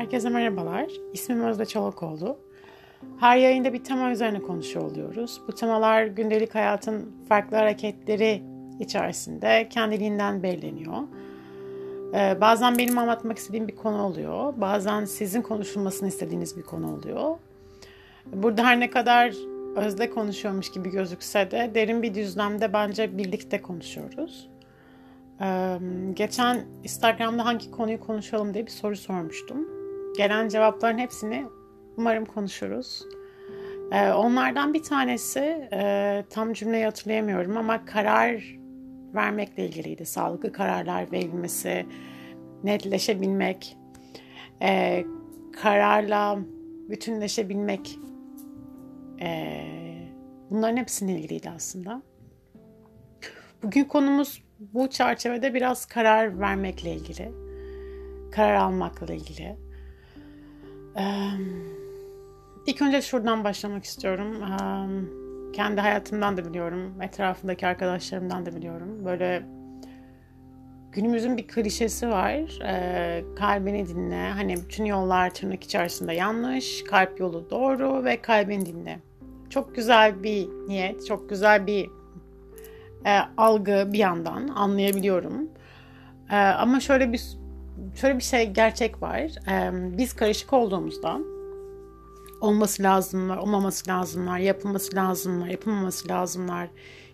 Herkese merhabalar. İsmim Özde Çolakoğlu. Her yayında bir tema üzerine konuşuyor oluyoruz. Bu temalar gündelik hayatın farklı hareketleri içerisinde kendiliğinden belirleniyor. Ee, bazen benim anlatmak istediğim bir konu oluyor. Bazen sizin konuşulmasını istediğiniz bir konu oluyor. Burada her ne kadar Özde konuşuyormuş gibi gözükse de derin bir düzlemde bence birlikte konuşuyoruz. Ee, geçen Instagram'da hangi konuyu konuşalım diye bir soru sormuştum. Gelen cevapların hepsini umarım konuşuruz. Ee, onlardan bir tanesi e, tam cümleyi hatırlayamıyorum ama karar vermekle ilgiliydi. Sağlıklı kararlar verilmesi, netleşebilmek, e, kararla bütünleşebilmek e, bunların hepsinin ilgiliydi aslında. Bugün konumuz bu çerçevede biraz karar vermekle ilgili, karar almakla ilgili. Ee, ilk önce şuradan başlamak istiyorum. Ee, kendi hayatımdan da biliyorum, etrafındaki arkadaşlarımdan da biliyorum. Böyle günümüzün bir klişesi var. Ee, kalbini dinle. Hani bütün yollar tırnak içerisinde yanlış, kalp yolu doğru ve kalbini dinle. Çok güzel bir niyet, çok güzel bir e, algı bir yandan anlayabiliyorum. E, ama şöyle bir şöyle bir şey gerçek var. E, biz karışık olduğumuzda olması lazımlar, olmaması lazımlar, yapılması lazımlar, yapılmaması lazımlar.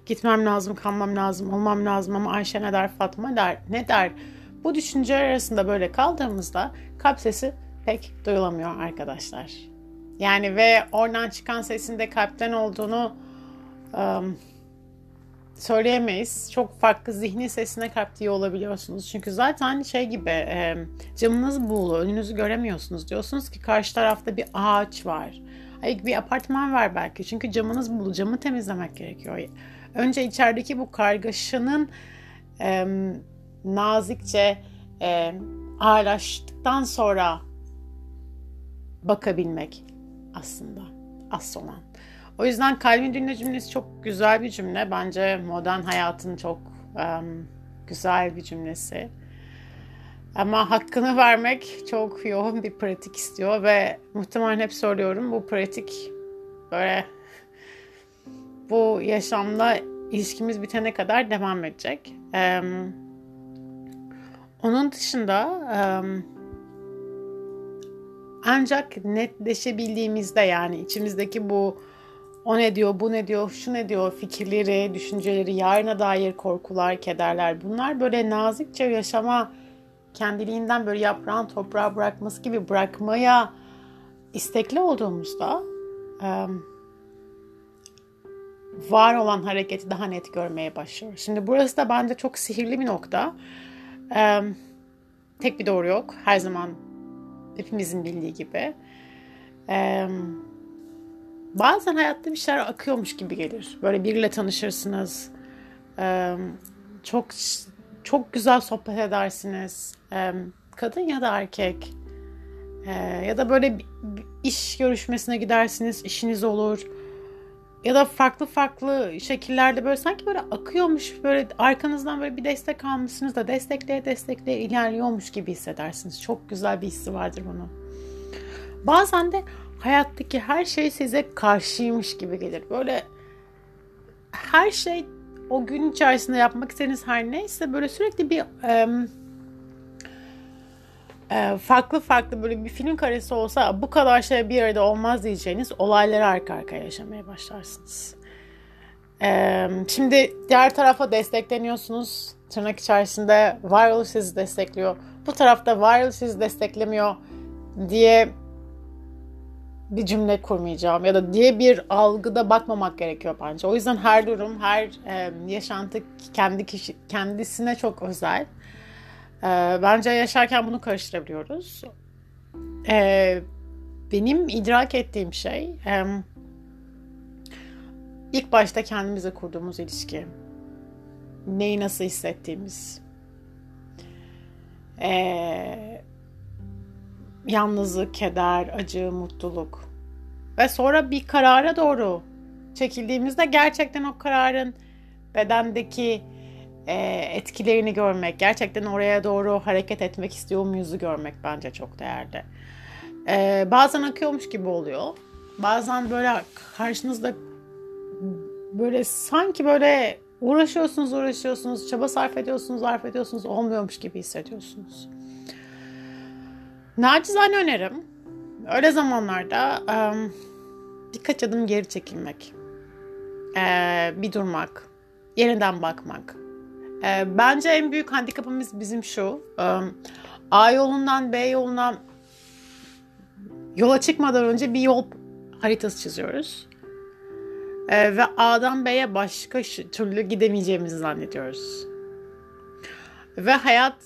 Gitmem lazım, kalmam lazım, olmam lazım ama Ayşe ne der, Fatma der, ne der? Bu düşünceler arasında böyle kaldığımızda kalp sesi pek duyulamıyor arkadaşlar. Yani ve oradan çıkan sesin de kalpten olduğunu um, söyleyemeyiz. Çok farklı zihni sesine kaptiği olabiliyorsunuz. Çünkü zaten şey gibi e, camınız buğulu, önünüzü göremiyorsunuz. Diyorsunuz ki karşı tarafta bir ağaç var. Hayır, bir apartman var belki. Çünkü camınız buğulu, camı temizlemek gerekiyor. Önce içerideki bu kargaşanın e, nazikçe e, ağırlaştıktan sonra bakabilmek aslında asıl olan. O yüzden kalbin dinle cümlesi çok güzel bir cümle. Bence modern hayatın çok um, güzel bir cümlesi. Ama hakkını vermek çok yoğun bir pratik istiyor ve muhtemelen hep söylüyorum bu pratik böyle bu yaşamda ilişkimiz bitene kadar devam edecek. Um, onun dışında um, ancak netleşebildiğimizde yani içimizdeki bu o ne diyor, bu ne diyor, şu ne diyor fikirleri, düşünceleri, yarına dair korkular, kederler bunlar böyle nazikçe yaşama kendiliğinden böyle yaprağın toprağa bırakması gibi bırakmaya istekli olduğumuzda var olan hareketi daha net görmeye başlıyoruz. Şimdi burası da bence çok sihirli bir nokta. Tek bir doğru yok. Her zaman hepimizin bildiği gibi. Eee bazen hayatta bir şeyler akıyormuş gibi gelir. Böyle biriyle tanışırsınız. Çok çok güzel sohbet edersiniz. Kadın ya da erkek. Ya da böyle iş görüşmesine gidersiniz, işiniz olur. Ya da farklı farklı şekillerde böyle sanki böyle akıyormuş, böyle arkanızdan böyle bir destek almışsınız da destekleye destekleye ilerliyormuş gibi hissedersiniz. Çok güzel bir hissi vardır bunun. Bazen de hayattaki her şey size karşıymış gibi gelir. Böyle her şey o gün içerisinde yapmak istediğiniz her neyse böyle sürekli bir e, e, farklı farklı böyle bir film karesi olsa bu kadar şey bir arada olmaz diyeceğiniz olayları arka arkaya yaşamaya başlarsınız. E, şimdi diğer tarafa destekleniyorsunuz. Tırnak içerisinde viral sizi destekliyor. Bu tarafta viral sizi desteklemiyor diye bir cümle kurmayacağım ya da diye bir algıda bakmamak gerekiyor bence. O yüzden her durum, her e, yaşantı kendi kişi kendisine çok özel. E, bence yaşarken bunu karıştırabiliyoruz. E, benim idrak ettiğim şey e, ilk başta kendimize kurduğumuz ilişki. Neyi nasıl hissettiğimiz. Eee yalnızlık, keder, acı, mutluluk. Ve sonra bir karara doğru çekildiğimizde gerçekten o kararın bedendeki e, etkilerini görmek, gerçekten oraya doğru hareket etmek istiyor muyuzu görmek bence çok değerli. E, bazen akıyormuş gibi oluyor. Bazen böyle karşınızda böyle sanki böyle uğraşıyorsunuz, uğraşıyorsunuz, çaba sarf ediyorsunuz, sarf ediyorsunuz, olmuyormuş gibi hissediyorsunuz. Nacizane önerim öyle zamanlarda birkaç adım geri çekilmek, bir durmak, yeniden bakmak. Bence en büyük handikapımız bizim şu, A yolundan B yoluna yola çıkmadan önce bir yol haritası çiziyoruz. Ve A'dan B'ye başka türlü gidemeyeceğimizi zannediyoruz. Ve hayat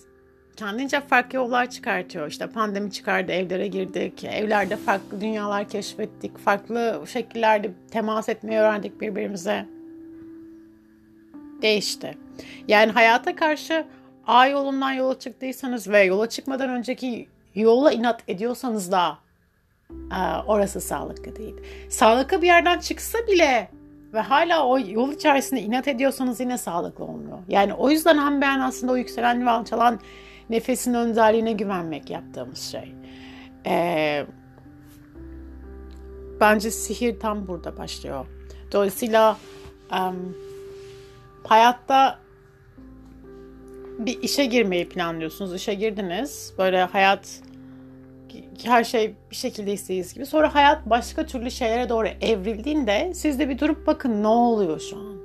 kendince farklı yollar çıkartıyor. İşte pandemi çıkardı, evlere girdik, evlerde farklı dünyalar keşfettik, farklı şekillerde temas etmeyi öğrendik birbirimize. Değişti. Yani hayata karşı A yolundan yola çıktıysanız ve yola çıkmadan önceki yola inat ediyorsanız da orası sağlıklı değil. Sağlıklı bir yerden çıksa bile ve hala o yol içerisinde inat ediyorsanız yine sağlıklı olmuyor. Yani o yüzden hem ben aslında o yükselen ve alçalan nefesin önderliğine güvenmek yaptığımız şey. Ee, bence sihir tam burada başlıyor. Dolayısıyla um, hayatta bir işe girmeyi planlıyorsunuz. İşe girdiniz. Böyle hayat her şey bir şekilde istediğiniz gibi. Sonra hayat başka türlü şeylere doğru evrildiğinde siz de bir durup bakın ne oluyor şu an?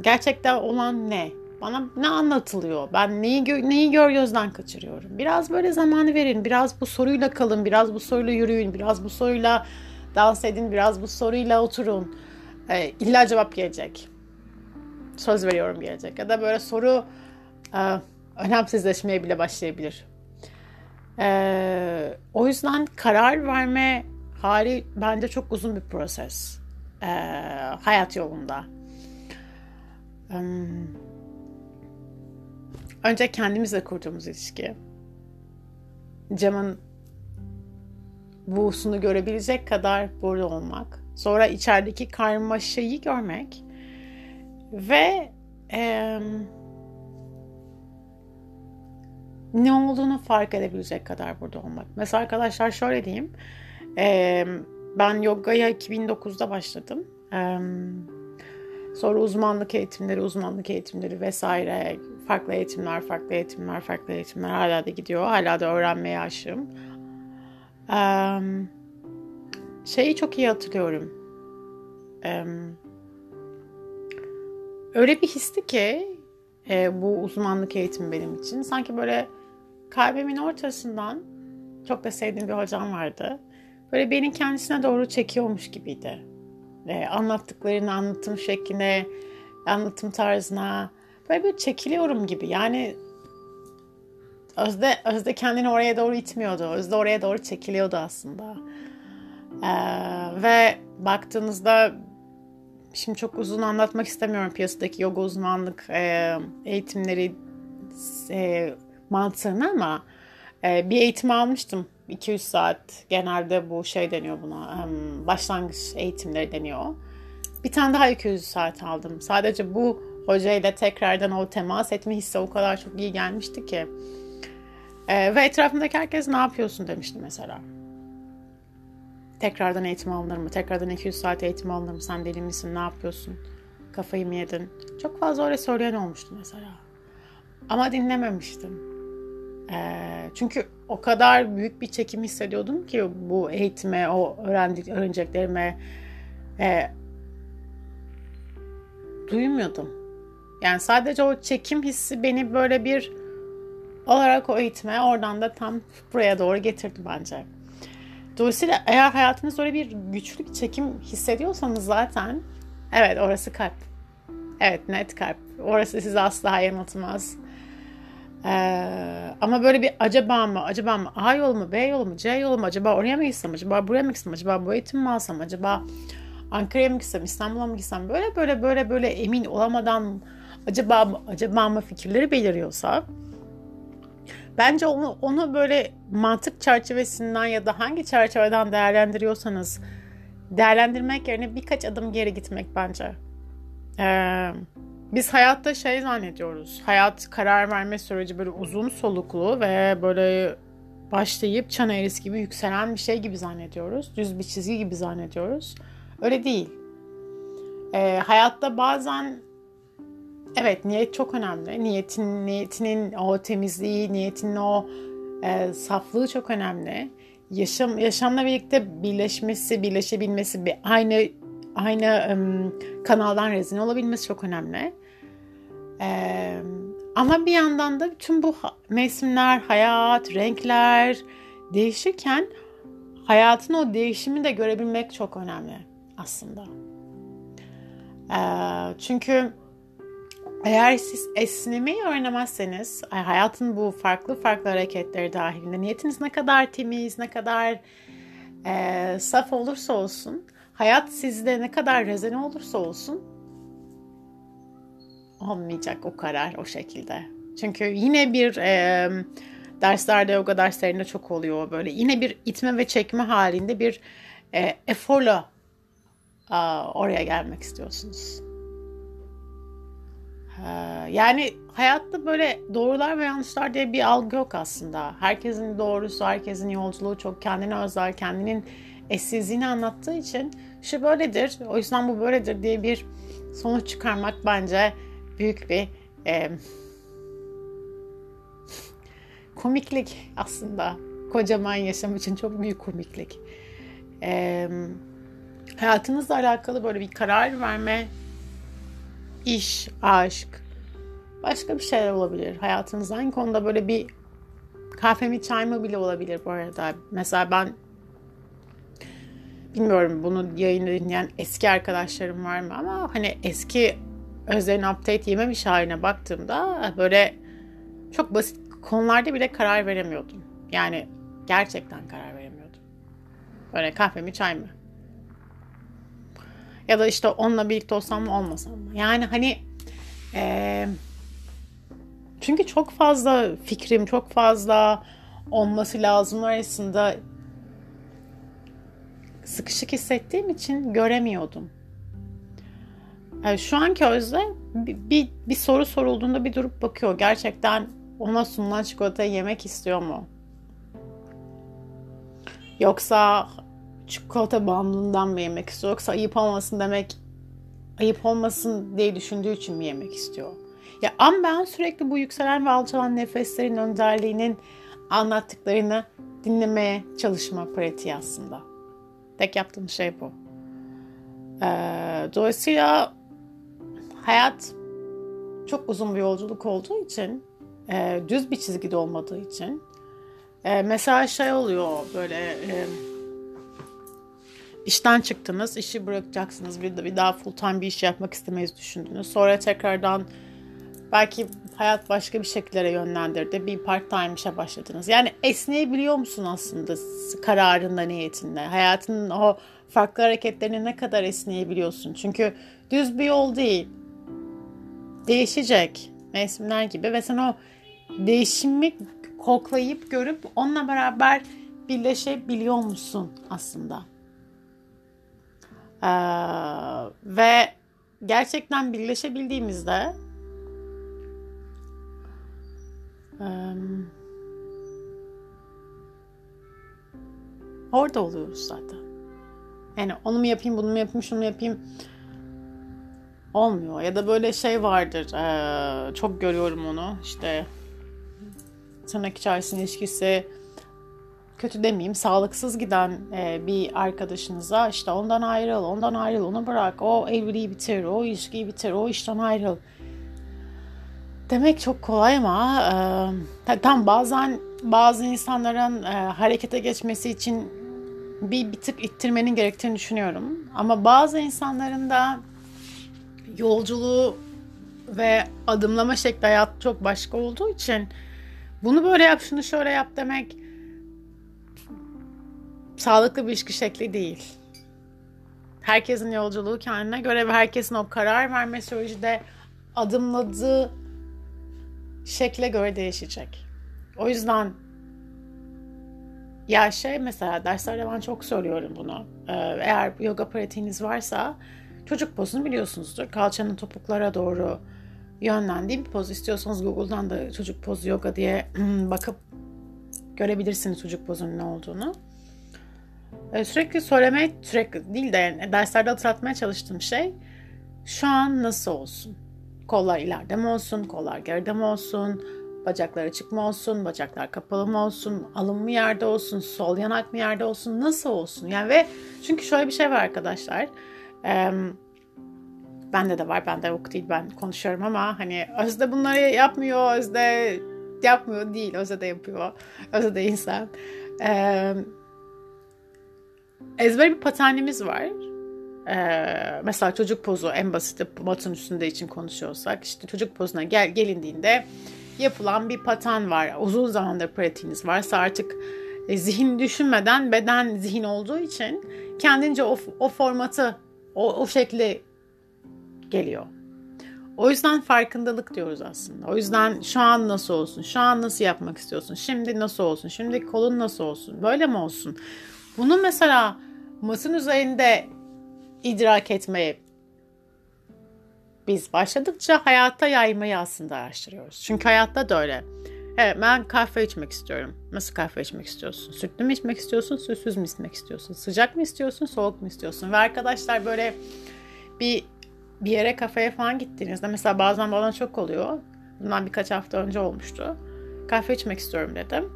Gerçekten olan ne? Bana ne anlatılıyor? Ben neyi, gö- neyi gör gözden kaçırıyorum? Biraz böyle zamanı verin. Biraz bu soruyla kalın. Biraz bu soruyla yürüyün. Biraz bu soruyla dans edin. Biraz bu soruyla oturun. Ee, illa cevap gelecek. Söz veriyorum gelecek. Ya da böyle soru e, önemsizleşmeye bile başlayabilir. Ee, o yüzden karar verme hali bence çok uzun bir proses. Ee, hayat yolunda. Um, önce kendimizle kurduğumuz ilişki. Camın buğusunu görebilecek kadar burada olmak. Sonra içerideki karmaşayı görmek. Ve eee ne olduğunu fark edebilecek kadar burada olmak. Mesela arkadaşlar şöyle diyeyim. E, ben yogaya 2009'da başladım. E, sonra uzmanlık eğitimleri, uzmanlık eğitimleri vesaire, farklı eğitimler, farklı eğitimler, farklı eğitimler hala da gidiyor. Hala da öğrenmeye aşığım. E, şeyi çok iyi hatırlıyorum. E, öyle bir histi ki e, bu uzmanlık eğitimi benim için. Sanki böyle kalbimin ortasından çok da sevdiğim bir hocam vardı. Böyle beni kendisine doğru çekiyormuş gibiydi. E, anlattıklarını, anlatım şekline, anlatım tarzına böyle bir çekiliyorum gibi. Yani Özde, Özde kendini oraya doğru itmiyordu. Özde oraya doğru çekiliyordu aslında. Ee, ve baktığınızda şimdi çok uzun anlatmak istemiyorum piyasadaki yoga uzmanlık e, eğitimleri e, mantığını ama e, bir eğitim almıştım. 200 saat genelde bu şey deniyor buna başlangıç eğitimleri deniyor. Bir tane daha 200 saat aldım. Sadece bu hocayla tekrardan o temas etme hissi o kadar çok iyi gelmişti ki. Ee, ve etrafımdaki herkes ne yapıyorsun demişti mesela. Tekrardan eğitim alınır mı? Tekrardan 200 saat eğitim alınır mı? Sen deli misin? Ne yapıyorsun? Kafayı mı yedin? Çok fazla öyle söyleyen olmuştu mesela. Ama dinlememiştim. Ee, çünkü o kadar büyük bir çekim hissediyordum ki bu eğitime, o öğrendik, öğreneceklerime e, duymuyordum. Yani sadece o çekim hissi beni böyle bir olarak o eğitime oradan da tam buraya doğru getirdi bence. Dolayısıyla eğer hayatınızda öyle bir güçlü bir çekim hissediyorsanız zaten evet orası kalp. Evet net kalp. Orası sizi asla yanıltmaz. Ee, ama böyle bir acaba mı, acaba mı A yolu mu, B yolu mu, C yolu mu, acaba oraya mı gitsem, acaba buraya mı gitsem, acaba bu eğitimi mi alsam, acaba Ankara'ya mı gitsem, İstanbul'a mı gitsem böyle böyle böyle böyle emin olamadan acaba acaba mı fikirleri beliriyorsa bence onu, onu böyle mantık çerçevesinden ya da hangi çerçeveden değerlendiriyorsanız değerlendirmek yerine birkaç adım geri gitmek bence. Ee, biz hayatta şey zannediyoruz. Hayat karar verme süreci böyle uzun soluklu ve böyle başlayıp çan eğrisi gibi yükselen bir şey gibi zannediyoruz. Düz bir çizgi gibi zannediyoruz. Öyle değil. E, hayatta bazen evet niyet çok önemli. Niyetin, niyetinin o temizliği, niyetinin o e, saflığı çok önemli. Yaşam yaşamla birlikte birleşmesi, birleşebilmesi, bir aynı aynı um, kanaldan rezin olabilmesi çok önemli. Ee, ama bir yandan da tüm bu mevsimler, hayat, renkler değişirken hayatın o değişimi de görebilmek çok önemli aslında. Ee, çünkü eğer siz esnemeyi öğrenemezseniz, hayatın bu farklı farklı hareketleri dahilinde niyetiniz ne kadar temiz, ne kadar e, saf olursa olsun, hayat sizde ne kadar rezene olursa olsun olmayacak o karar o şekilde. Çünkü yine bir e, derslerde yoga derslerinde çok oluyor böyle. Yine bir itme ve çekme halinde bir e, eforla e, oraya gelmek istiyorsunuz. E, yani hayatta böyle doğrular ve yanlışlar diye bir algı yok aslında. Herkesin doğrusu, herkesin yolculuğu çok kendine özel, kendinin eşsizliğini anlattığı için şu böyledir, o yüzden bu böyledir diye bir sonuç çıkarmak bence büyük bir e, komiklik aslında. Kocaman yaşam için çok büyük komiklik. E, hayatınızla alakalı böyle bir karar verme, iş, aşk, başka bir şeyler olabilir. Hayatınızda hangi konuda böyle bir kahve mi çay mı bile olabilir bu arada. Mesela ben bilmiyorum bunu yayını dinleyen eski arkadaşlarım var mı ama hani eski Özler'in update yememiş haline baktığımda böyle çok basit konularda bile karar veremiyordum. Yani gerçekten karar veremiyordum. Böyle kahve mi çay mı? Ya da işte onunla birlikte olsam mı olmasam mı? Yani hani ee, çünkü çok fazla fikrim, çok fazla olması lazım arasında sıkışık hissettiğim için göremiyordum. Yani şu anki Özde bir, bir, bir soru sorulduğunda bir durup bakıyor. Gerçekten ona sunulan çikolatayı yemek istiyor mu? Yoksa çikolata bağımlılığından mı yemek istiyor? Yoksa ayıp olmasın demek ayıp olmasın diye düşündüğü için mi yemek istiyor? Ya ama ben sürekli bu yükselen ve alçalan nefeslerin önderliğinin anlattıklarını dinlemeye çalışma pratiği aslında. Tek yaptığım şey bu. Ee, dolayısıyla hayat çok uzun bir yolculuk olduğu için, e, düz bir çizgide olmadığı için, e, mesela şey oluyor böyle e, işten çıktınız, işi bırakacaksınız, bir, bir daha full time bir iş yapmak istemeyiz düşündünüz. Sonra tekrardan belki hayat başka bir şekillere yönlendirdi. Bir part time işe başladınız. Yani esneyebiliyor musun aslında kararında, niyetinde? Hayatının o farklı hareketlerini ne kadar esneyebiliyorsun? Çünkü düz bir yol değil değişecek mevsimler gibi ve sen o değişimi koklayıp görüp onunla beraber birleşebiliyor musun aslında? Ee, ve gerçekten birleşebildiğimizde e, orada oluyoruz zaten. Yani onu mu yapayım, bunu mu yapayım, şunu mu yapayım olmuyor. Ya da böyle şey vardır. Ee, çok görüyorum onu. İşte tırnak içerisinde ilişkisi kötü demeyeyim sağlıksız giden e, bir arkadaşınıza işte ondan ayrıl, ondan ayrıl, onu bırak, o evliliği bitir, o ilişkiyi bitir, o işten ayrıl. Demek çok kolay ama e, tam bazen bazı insanların e, harekete geçmesi için bir, bir tık ittirmenin gerektiğini düşünüyorum. Ama bazı insanların da yolculuğu ve adımlama şekli hayat çok başka olduğu için bunu böyle yap şunu şöyle yap demek sağlıklı bir ilişki şekli değil. Herkesin yolculuğu kendine göre ve herkesin o karar verme süreci de adımladığı şekle göre değişecek. O yüzden ya şey mesela derslerde ben çok söylüyorum bunu. Ee, eğer yoga pratiğiniz varsa Çocuk pozunu biliyorsunuzdur. Kalçanın topuklara doğru yönlendiği bir poz. İstiyorsanız Google'dan da çocuk pozu yoga diye bakıp görebilirsiniz çocuk pozunun ne olduğunu. Ee, sürekli söylemeye, sürekli değil de yani derslerde hatırlatmaya çalıştığım şey şu an nasıl olsun? Kollar ileride mi olsun, kollar geride mi olsun, bacaklar açık mı olsun, bacaklar kapalı mı olsun, alın mı yerde olsun, sol yanak mı yerde olsun, nasıl olsun? Yani ve çünkü şöyle bir şey var arkadaşlar. Ee, bende de var, bende yok değil ben konuşuyorum ama hani Özde bunları yapmıyor, Özde yapmıyor değil, Özde de yapıyor. Özde de insan. Ee, ezber bir paternimiz var. Ee, mesela çocuk pozu en basiti matın üstünde için konuşuyorsak işte çocuk pozuna gel, gelindiğinde yapılan bir patan var. Uzun zamandır pratiğiniz varsa artık e, zihin düşünmeden beden zihin olduğu için kendince o, o formatı o, o şekli geliyor. O yüzden farkındalık diyoruz aslında. O yüzden şu an nasıl olsun? Şu an nasıl yapmak istiyorsun? Şimdi nasıl olsun? Şimdi kolun nasıl olsun? Böyle mi olsun? Bunu mesela masın üzerinde idrak etmeye biz başladıkça hayata yaymayı aslında araştırıyoruz. Çünkü hayatta da öyle. Evet ben kahve içmek istiyorum. Nasıl kahve içmek istiyorsun? Sütlü mü içmek istiyorsun? Sütsüz mü içmek istiyorsun? Sıcak mı istiyorsun? Soğuk mu istiyorsun? Ve arkadaşlar böyle bir bir yere kafeye falan gittiğinizde mesela bazen bana çok oluyor. Bundan birkaç hafta önce olmuştu. Kahve içmek istiyorum dedim.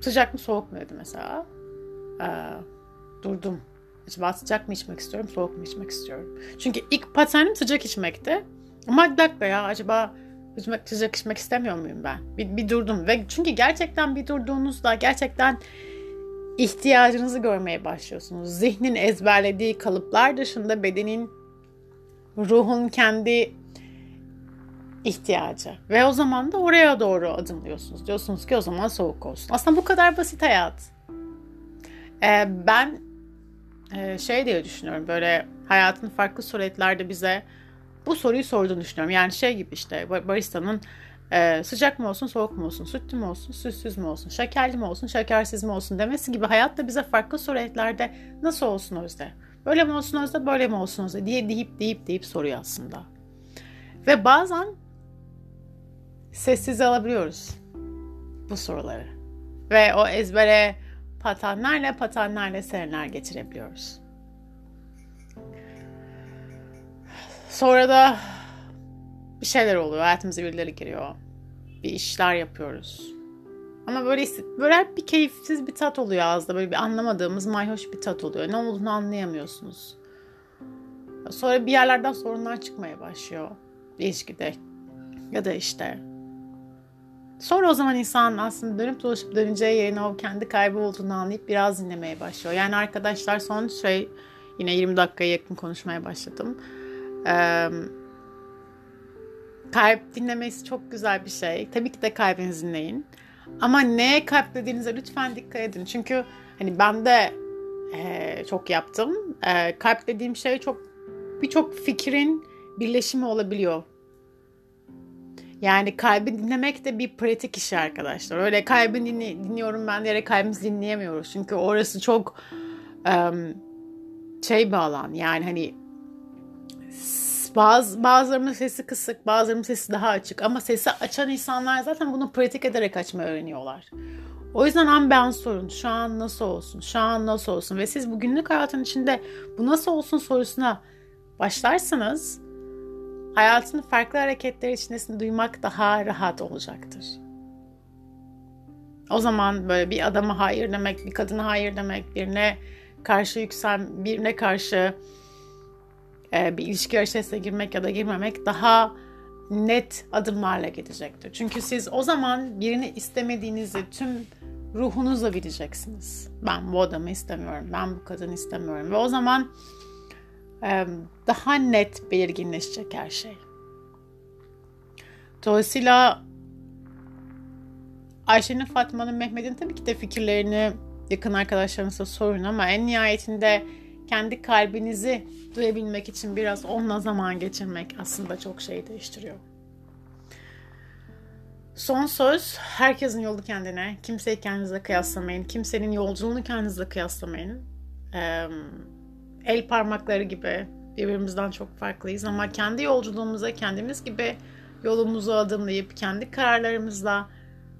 Sıcak mı soğuk mu dedi mesela. Ee, durdum. Acaba sıcak mı içmek istiyorum, soğuk mu içmek istiyorum? Çünkü ilk paternim sıcak içmekti. Ama bir dakika ya acaba sıcak içmek istemiyor muyum ben? Bir, bir durdum ve çünkü gerçekten bir durduğunuzda gerçekten ihtiyacınızı görmeye başlıyorsunuz. Zihnin ezberlediği kalıplar dışında bedenin, ruhun kendi ihtiyacı. Ve o zaman da oraya doğru adımlıyorsunuz. Diyorsunuz ki o zaman soğuk olsun. Aslında bu kadar basit hayat. Ee, ben e, şey diye düşünüyorum böyle hayatın farklı suretlerde bize bu soruyu sorduğunu düşünüyorum. Yani şey gibi işte baristanın e, sıcak mı olsun soğuk mu olsun sütlü mü olsun sütsüz mü olsun şekerli mi olsun şekersiz mi olsun demesi gibi hayat da bize farklı suretlerde nasıl olsun Özde? Böyle mi olsun Özde böyle mi olsun Özde diye deyip deyip deyip soruyor aslında. Ve bazen sessiz alabiliyoruz bu soruları. Ve o ezbere patenlerle patenlerle seneler geçirebiliyoruz. Sonra da bir şeyler oluyor. Hayatımıza birileri giriyor. Bir işler yapıyoruz. Ama böyle böyle bir keyifsiz bir tat oluyor ağızda. Böyle bir anlamadığımız mayhoş bir tat oluyor. Ne olduğunu anlayamıyorsunuz. Sonra bir yerlerden sorunlar çıkmaya başlıyor ilişkide. Ya da işte Sonra o zaman insan aslında dönüp dolaşıp döneceği yerine o kendi kaybı olduğunu anlayıp biraz dinlemeye başlıyor. Yani arkadaşlar son şey yine 20 dakikaya yakın konuşmaya başladım. Ee, kalp dinlemesi çok güzel bir şey. Tabii ki de kalbinizi dinleyin. Ama neye kalp dediğinize lütfen dikkat edin. Çünkü hani ben de e, çok yaptım. E, kalp dediğim şey çok birçok fikrin birleşimi olabiliyor. Yani kalbi dinlemek de bir pratik işi arkadaşlar. Öyle kalbi dinliyorum ben diyerek kalbimizi dinleyemiyoruz. Çünkü orası çok um, şey bir alan. Yani hani bazı, bazılarımın sesi kısık, bazılarımın sesi daha açık. Ama sesi açan insanlar zaten bunu pratik ederek açmayı öğreniyorlar. O yüzden an ben sorun. Şu an nasıl olsun? Şu an nasıl olsun? Ve siz bugünlük hayatın içinde bu nasıl olsun sorusuna başlarsanız hayatın farklı hareketleri içindesini duymak daha rahat olacaktır. O zaman böyle bir adama hayır demek, bir kadına hayır demek, birine karşı yüksel, birine karşı e, bir ilişki içerisine girmek ya da girmemek daha net adımlarla gidecektir. Çünkü siz o zaman birini istemediğinizi tüm ruhunuzla bileceksiniz. Ben bu adamı istemiyorum, ben bu kadını istemiyorum. Ve o zaman daha net belirginleşecek her şey. Dolayısıyla Ayşe'nin, Fatma'nın, Mehmet'in tabii ki de fikirlerini yakın arkadaşlarınıza sorun ama en nihayetinde kendi kalbinizi duyabilmek için biraz onunla zaman geçirmek aslında çok şey değiştiriyor. Son söz, herkesin yolu kendine. Kimseyi kendinizle kıyaslamayın. Kimsenin yolculuğunu kendinizle kıyaslamayın. Ee, el parmakları gibi birbirimizden çok farklıyız ama kendi yolculuğumuza kendimiz gibi yolumuzu adımlayıp kendi kararlarımızla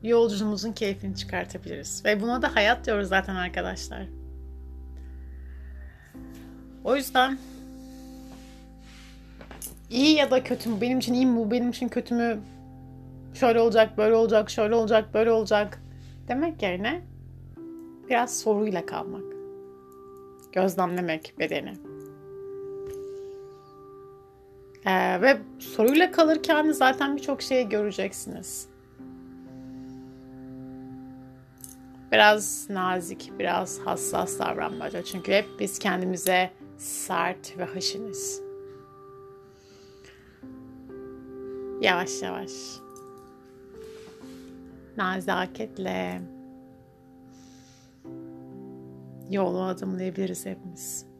yolculuğumuzun keyfini çıkartabiliriz. Ve buna da hayat diyoruz zaten arkadaşlar. O yüzden iyi ya da kötü mü? Benim için iyi mi bu? Benim için kötü mü? Şöyle olacak, böyle olacak, şöyle olacak, böyle olacak demek yerine biraz soruyla kalmak. Gözlemlemek bedeni. Ee, ve soruyla kalırken zaten birçok şeyi göreceksiniz. Biraz nazik, biraz hassas davranmaca. Çünkü hep biz kendimize sert ve haşiniz. Yavaş yavaş. Nazaketle yolu adımlayabiliriz hepimiz.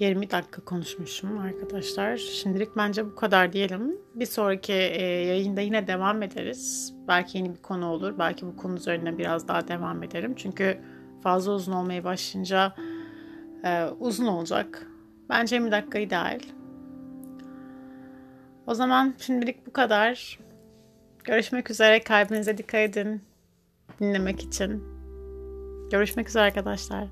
20 dakika konuşmuşum arkadaşlar. Şimdilik bence bu kadar diyelim. Bir sonraki e, yayında yine devam ederiz. Belki yeni bir konu olur. Belki bu konu üzerine biraz daha devam ederim. Çünkü fazla uzun olmaya başlayınca e, uzun olacak. Bence 20 dakika ideal. O zaman şimdilik bu kadar. Görüşmek üzere. Kalbinize dikkat edin. Dinlemek için. Görüşmek üzere arkadaşlar.